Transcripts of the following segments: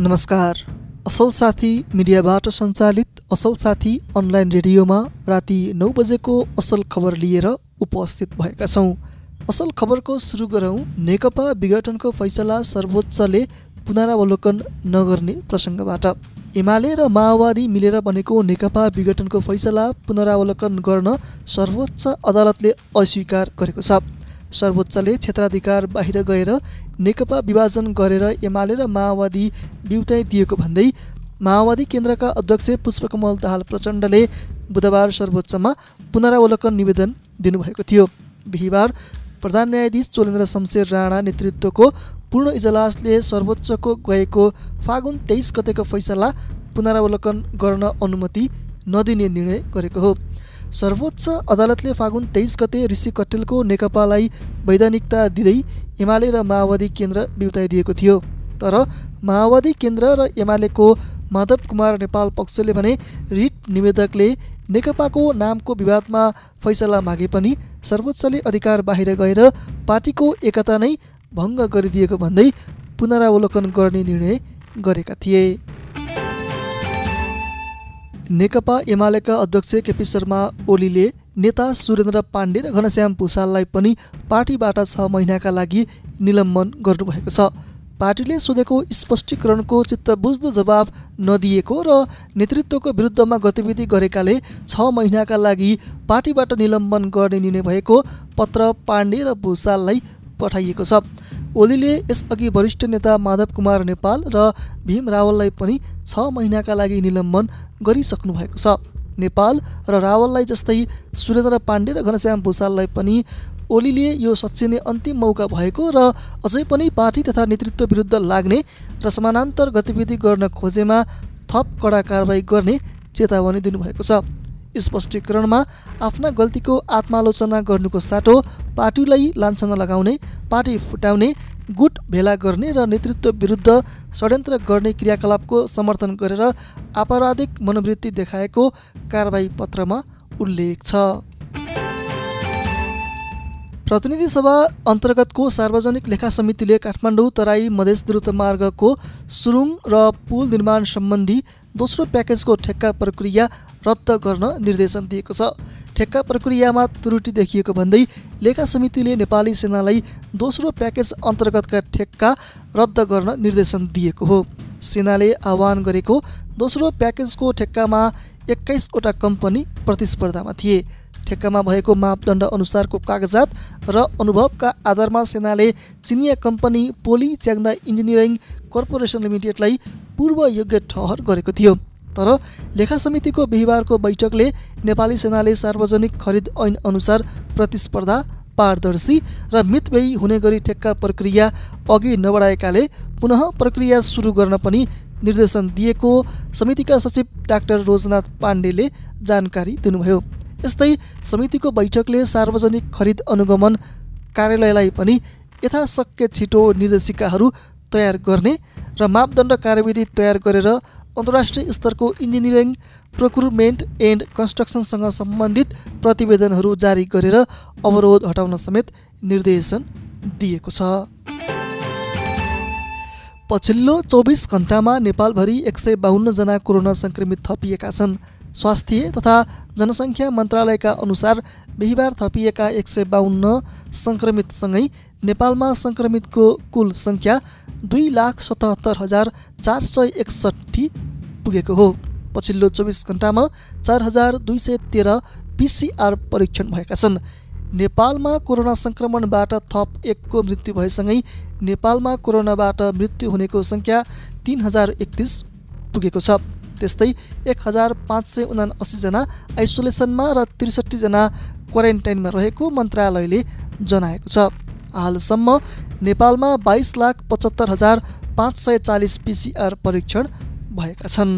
नमस्कार। असल साथी मिडियाबाट सञ्चालित असल साथी अनलाइन रेडियोमा राति नौ बजेको असल खबर लिएर उपस्थित भएका छौँ। असल खबरको सुरु गरौँ नेकपा विघटनको फैसला सर्वोच्चले पुनरावलोकन नगर्ने प्रसङ्गबाट। एमाले र माओवादी मिलेर बनेको नेकपा विघटनको फैसला पुनरावलोकन गर्न सर्वोच्च अदालतले अस्वीकार गरेको छ। सर्वोच्चले क्षेत्राधिकार बाहिर गएर नेकपा विभाजन गरेर एमाले र माओवादी दिएको भन्दै माओवादी केन्द्रका अध्यक्ष पुष्पकमल दाहाल प्रचण्डले बुधबार सर्वोच्चमा पुनरावलोकन निवेदन दिनुभएको थियो। बिहिबार प्रधान न्यायाधीश चोलेन्द्र शमशेर राणा नेतृत्वको पूर्ण इजलासले सर्वोच्चको गएको फागुन तेइस गतेको फैसला पुनरावलोकन गर्न अनुमति नदिने निर्णय गरेको हो। सर्वोच्च अदालतले फागुन तेइस गते ऋषि कटेलको नेकपालाई वैधानिकता दिँदै एमाले र माओवादी केन्द्र बिउताइदिएको थियो। तर माओवादी केन्द्र र एमालेको माधव कुमार नेपाल पक्षले भने रिट निवेदकले नेकपाको नामको विवादमा फैसला मागे पनि सर्वोच्चले अधिकार बाहिर गएर पार्टीको एकता नै भङ्ग गरिदिएको भन्दै पुनरावलोकन गर्ने निर्णय गरेका थिए। नेकपा एमालेका अध्यक्ष केपी शर्मा ओलीले नेता सुरेन्द्र पाण्डे र घनश्याम भूषाललाई पनि पार्टीबाट छ महिनाका लागि निलम्बन गर्नुभएको छ। पार्टीले सोधेको स्पष्टीकरणको चित्त बुझ्दो जवाब नदिएको र नेतृत्वको विरुद्धमा गतिविधि गरेकाले छ महिनाका लागि पार्टीबाट निलम्बन गर्ने निर्णय भएको पत्र पाण्डे र भूषाललाई पठाइएको छ। ओलीले यसअघि वरिष्ठ नेता माधव कुमार नेपाल र भीम रावललाई पनि छ महिनाका लागि निलम्बन गरिसक्नु भएको छ। नेपाल र रावललाई जस्तै सुरेन्द्र पाण्डे र घनश्याम भूषाललाई पनि ओलीले यो सच्चिने अन्तिम मौका भएको र अझै पनि पार्टी तथा नेतृत्व विरुद्ध लाग्ने र समानान्तर गतिविधि गर्न खोजेमा थप कडा कारवाही गर्ने चेतावनी दिनुभएको छ। स्पष्टीकरणमा आफ्ना गल्तीको आत्मालोचना गर्नुको साटो पार्टीलाई लान्छना लगाउने पार्टी फुटाउने गुट भेला गर्ने र नेतृत्व विरुद्ध षड्यन्त्र गर्ने क्रियाकलापको समर्थन गरेर आपराधिक मनोवृत्ति देखाएको कारवाही पत्रमा उल्लेख छ। प्रतिनिधि सभा अन्तर्गतको सार्वजनिक लेखा समितिले काठमाडौँ तराई मधेस द्रुत मार्गको सुरुङ र पुल निर्माण सम्बन्धी दोस्रो प्याकेजको ठेक्का प्रक्रिया रद्द गर्न निर्देशन दिएको छ। ठेक्का प्रक्रियामा त्रुटि देखिएको भन्दै लेखा समितिले नेपाली सेनालाई दोस्रो प्याकेज अन्तर्गतका ठेक्का रद्द गर्न निर्देशन दिएको हो। सेनाले आह्वान गरेको दोस्रो प्याकेजको ठेक्कामा एक्काइसवटा कम्पनी प्रतिस्पर्धामा थिए। ठेक्कामा भएको मापदण्ड अनुसारको कागजात र अनुभवका आधारमा सेनाले चिनिया company Poly Changda Engineering Corporation लिमिटेडलाई पूर्व योग्य ठहर गरेको थियो। तर लेखा समितिको बिहिबारको बैठकले नेपाली सेनाले सार्वजनिक खरिद ऐन अनुसार प्रतिस्पर्धा पारदर्शी र मितव्ययी हुने गरी ठेक्का प्रक्रिया अघि नबढाएकाले पुनः प्रक्रिया सुरु गर्न पनि निर्देशन दिएको समितिका सचिव डाक्टर रोजनाथ पाण्डेले जानकारी दिनुभयो। यस्तै समितिको बैठकले सार्वजनिक खरिद अनुगमन कार्यालयलाई पनि यथाशक्य छिटो निर्देशिकाहरू तयार गर्ने र मापदण्ड कार्यविधि तयार गरेर अन्तर्राष्ट्रिय स्तरको इन्जिनियरिङ प्रोक्रुमेन्ट एन्ड कन्स्ट्रक्सनसँग सम्बन्धित प्रतिवेदनहरू जारी गरेर अवरोध हटाउन समेत निर्देशन दिएको छ। पछिल्लो चौबिस घन्टामा नेपालभरि एक सय बाहन्नजना कोरोना सङ्क्रमित थपिएका छन्। स्वास्थ्य तथा जनसङ्ख्या मन्त्रालयका अनुसार बिहिबार थपिएका एक सय बाहन्न सङ्क्रमितसँगै नेपालमा सङ्क्रमितको कुल सङ्ख्या दुई लाख सतहत्तर हजार चार सय एकसट्ठी पुगेको हो। पछिल्लो चौबिस घन्टामा चार हजार दुई सय तेह्र पिसिआर परीक्षण भएका छन्। नेपालमा कोरोना सङ्क्रमणबाट थप एकको मृत्यु भएसँगै नेपालमा कोरोनाबाट मृत्यु हुनेको सङ्ख्या तिन हजार एकतिस पुगेको छ। त्यस्तै एक हजार पाँच सय उनासीजना आइसोलेसनमा र त्रिसठीजना क्वारेन्टाइनमा रहेको मन्त्रालयले जनाएको छ। हालसम्म नेपालमा बाइस लाख पचहत्तर हजार पाँच सय चालिस पिसिआर परीक्षण भएका छन्।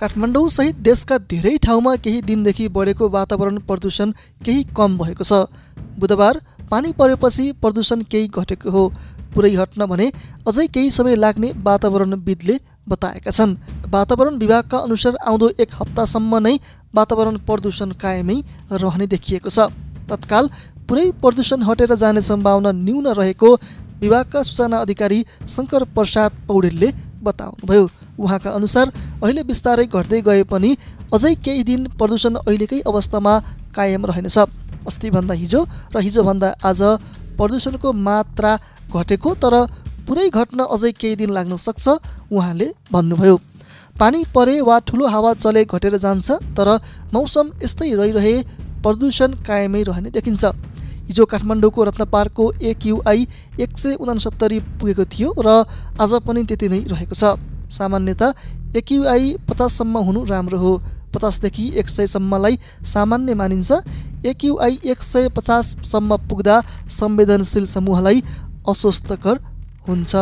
काठमाडौँसहित देशका धेरै ठाउँमा केही दिनदेखि बढेको वातावरण प्रदूषण केही कम भएको छ। बुधबार पानी परेपछि प्रदूषण केही घटेको हो। पुरै हट्न भने अझै केही समय लाग्ने वातावरणविदले बताएका छन्। वातावरण विभागका अनुसार आउँदो एक हप्तासम्म नै वातावरण प्रदूषण कायमै रहने देखिएको छ। तत्काल पुरै प्रदूषण हटेर जाने सम्भावना न्यून रहेको विभागका सूचना अधिकारी शङ्कर प्रसाद पौडेलले बताउनुभयो। उहाँका अनुसार अहिले बिस्तारै घट्दै गए पनि अझै केही दिन प्रदूषण अहिलेकै अवस्थामा कायम रहनेछ। अस्तिभन्दा हिजो र हिजोभन्दा आज प्रदूषणको मात्रा घटेको तर पुरै घट्न अझै केही दिन लाग्न सक्छ उहाँले भन्नुभयो। पानी परे वा ठुलो हावा चले घटेर जान्छ तर मौसम यस्तै रहिरहे प्रदूषण कायमै रहने देखिन्छ। हिजो काठमाडौँको रत्नपार्कको एक्युआई एक सय उनासत्तरी पुगेको थियो र आज पनि त्यति नै रहेको छ। सामान्यत एक्युआई पचाससम्म हुनु राम्रो हो। पचासदेखि एक सयसम्मलाई सामान्य मानिन्छ। एक्युआई एक सय पचाससम्म पुग्दा संवेदनशील समूहलाई अस्वस्थकर हुन्छ।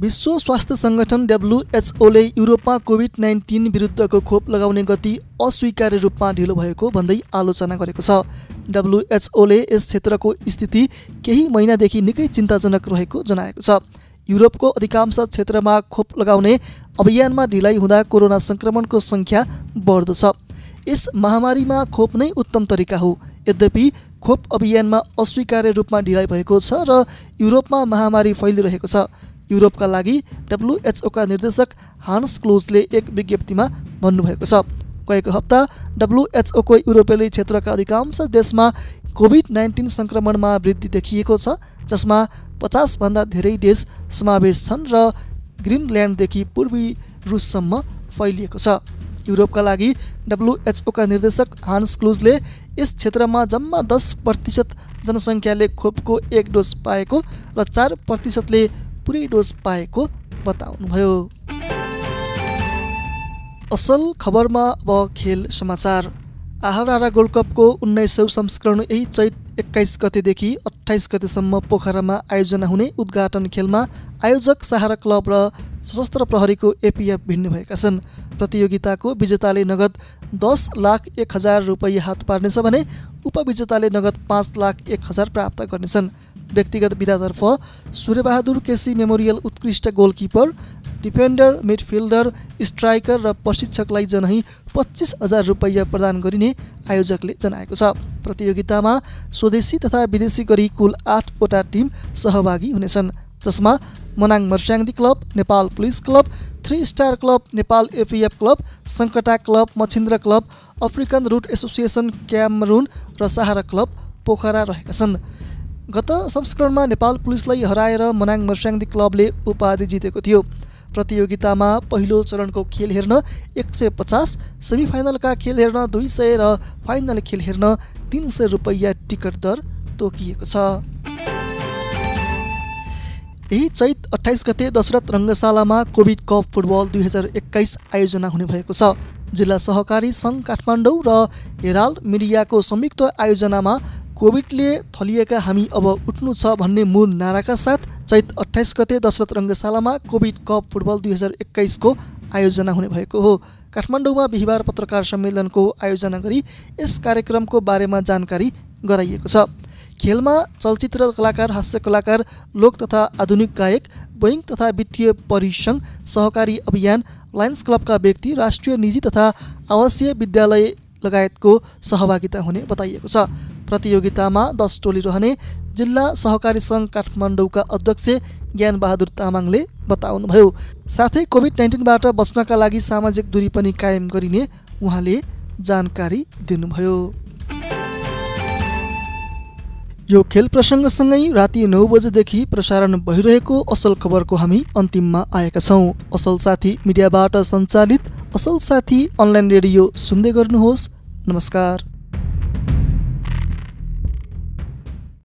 विश्व स्वास्थ्य सङ्गठन डब्लुएचओले युरोपमा कोभिड नाइन्टिन विरुद्धको खोप लगाउने गति अस्वीकार्य रूपमा ढिलो भएको भन्दै आलोचना गरेको छ। डब्लुएचओले यस क्षेत्रको स्थिति केही महिनादेखि निकै चिन्ताजनक रहेको जनाएको छ। युरोपको अधिकांश क्षेत्रमा खोप लगाउने अभियानमा ढिलाइ हुँदा कोरोना सङ्क्रमणको सङ्ख्या बढ्दो छ। यस महामारीमा खोप नै उत्तम तरिका हो। यद्यपि खोप अभियानमा अस्वीकार्य रूपमा ढिलाइ भएको छ र युरोपमा महामारी फैलिरहेको छ। युरोपका लागि डब्लुएचओका निर्देशक हान्स क्लोजले एक विज्ञप्तिमा भन्नुभएको छ। गएको हप्ता डब्लुएचओको युरोपेली क्षेत्रका अधिकांश देशमा कोभिड नाइन्टिन सङ्क्रमणमा वृद्धि देखिएको छ जसमा पचासभन्दा धेरै देश समावेश छन् र ग्रिनल्यान्डदेखि पूर्वी रुससम्म फैलिएको छ। युरोपका लागि डब्लुएचओका निर्देशक हान्स क्लुजले यस क्षेत्रमा जम्मा दस प्रतिशत जनसङ्ख्याले खोपको एक डोज पाएको र चार प्रतिशतले पुरै डोज पाएको बताउनुभयो असल खबरमा अब खेल समाचार आहारा गोल्ड कपको उन्नाइसौँ संस्करण यही चैत एक्काइस गतेदेखि अठाइस गतेसम्म पोखरामा आयोजना हुने उद्घाटन खेलमा आयोजक सहारा क्लब र सशस्त्र प्रहरीको एपिएफ भिन्नुभएका छन् प्रतियोगिताको विजेताले नगद दस लाख एक हजार रुपियाँ हात पार्नेछ भने उपविजेताले नगद पाँच लाख एक हजार प्राप्त गर्नेछन्। व्यक्तिगत विधातर्फ सूर्यबहादुर केसी मेमोरियल उत्कृष्ट गोलकिपर डिफेन्डर मिडफिल्डर स्ट्राइकर र प्रशिक्षकलाई जनै पच्चिस हजार रुपियाँ प्रदान गरिने आयोजकले जनाएको छ। प्रतियोगितामा स्वदेशी तथा विदेशी गरी कुल आठवटा टिम सहभागी हुनेछन् जसमा Manang Marsyangdi club Nepal police club three star club Nepal A P F club Sankata club Machhindra club African root association Cameroon र सहारा क्लब पोखरा रहेका छन् गत संस्करणमा नेपाल पुलिसलाई हराएर मनाङ मर्स्याङ्दी क्लबले उपाधि जितेको थियो। प्रतियोगितामा पहिलो चरणको खेल हेर्न एक सय पचास सेमिफाइनलका खेल हेर्न दुई सय र फाइनल खेल हेर्न तिन सय रुपैयाँ टिकट दर तोकिएको छ। यही चैत अठाइस गते दशरथ रङ्गशालामा कोभिड कप फुटबल दुई हजार एक्काइस आयोजना हुने भएको छ। जिल्ला सहकारी सङ्घ काठमाडौँ र हेराल्ड मिडियाको संयुक्त आयोजनामा कोभिडले थलिएका हामी अब उठ्नु छ भन्ने मूल नाराका साथ चैत अठाइस गते दशरथ रङ्गशालामा कोभिड कप फुटबल दुई हजार एक्काइसको आयोजना हुने भएको हो। काठमाडौँमा बिहिबार पत्रकार सम्मेलनको आयोजना गरी यस कार्यक्रमको बारेमा जानकारी गराइएको छ। खेलमा चलचित्र कलाकार हास्य कलाकार लोक तथा आधुनिक गायक बैङ्क तथा वित्तीय परिसङ्घ सहकारी अभियान लायन्स क्लबका व्यक्ति राष्ट्रिय निजी तथा आवासीय विद्यालय लगायतको सहभागिता हुने बताइएको छ। प्रतियोगितामा दस टोली रहने जिल्ला सहकारी सङ्घ काठमाडौँका अध्यक्ष ज्ञानबहादुर तामाङले बताउनुभयो। साथै कोभिड नाइन्टिनबाट बच्नका लागि सामाजिक दूरी पनि कायम गरिने उहाँले जानकारी दिनुभयो। यो खेल प्रसङ्गसँगै राति नौ बजेदेखि प्रसारण भइरहेको असल खबरको हामी अन्तिममा आएका छौँ। असल साथी मिडियाबाट सञ्चालित असल साथी अनलाइन रेडियो सुन्दै गर्नुहोस्। नमस्कार।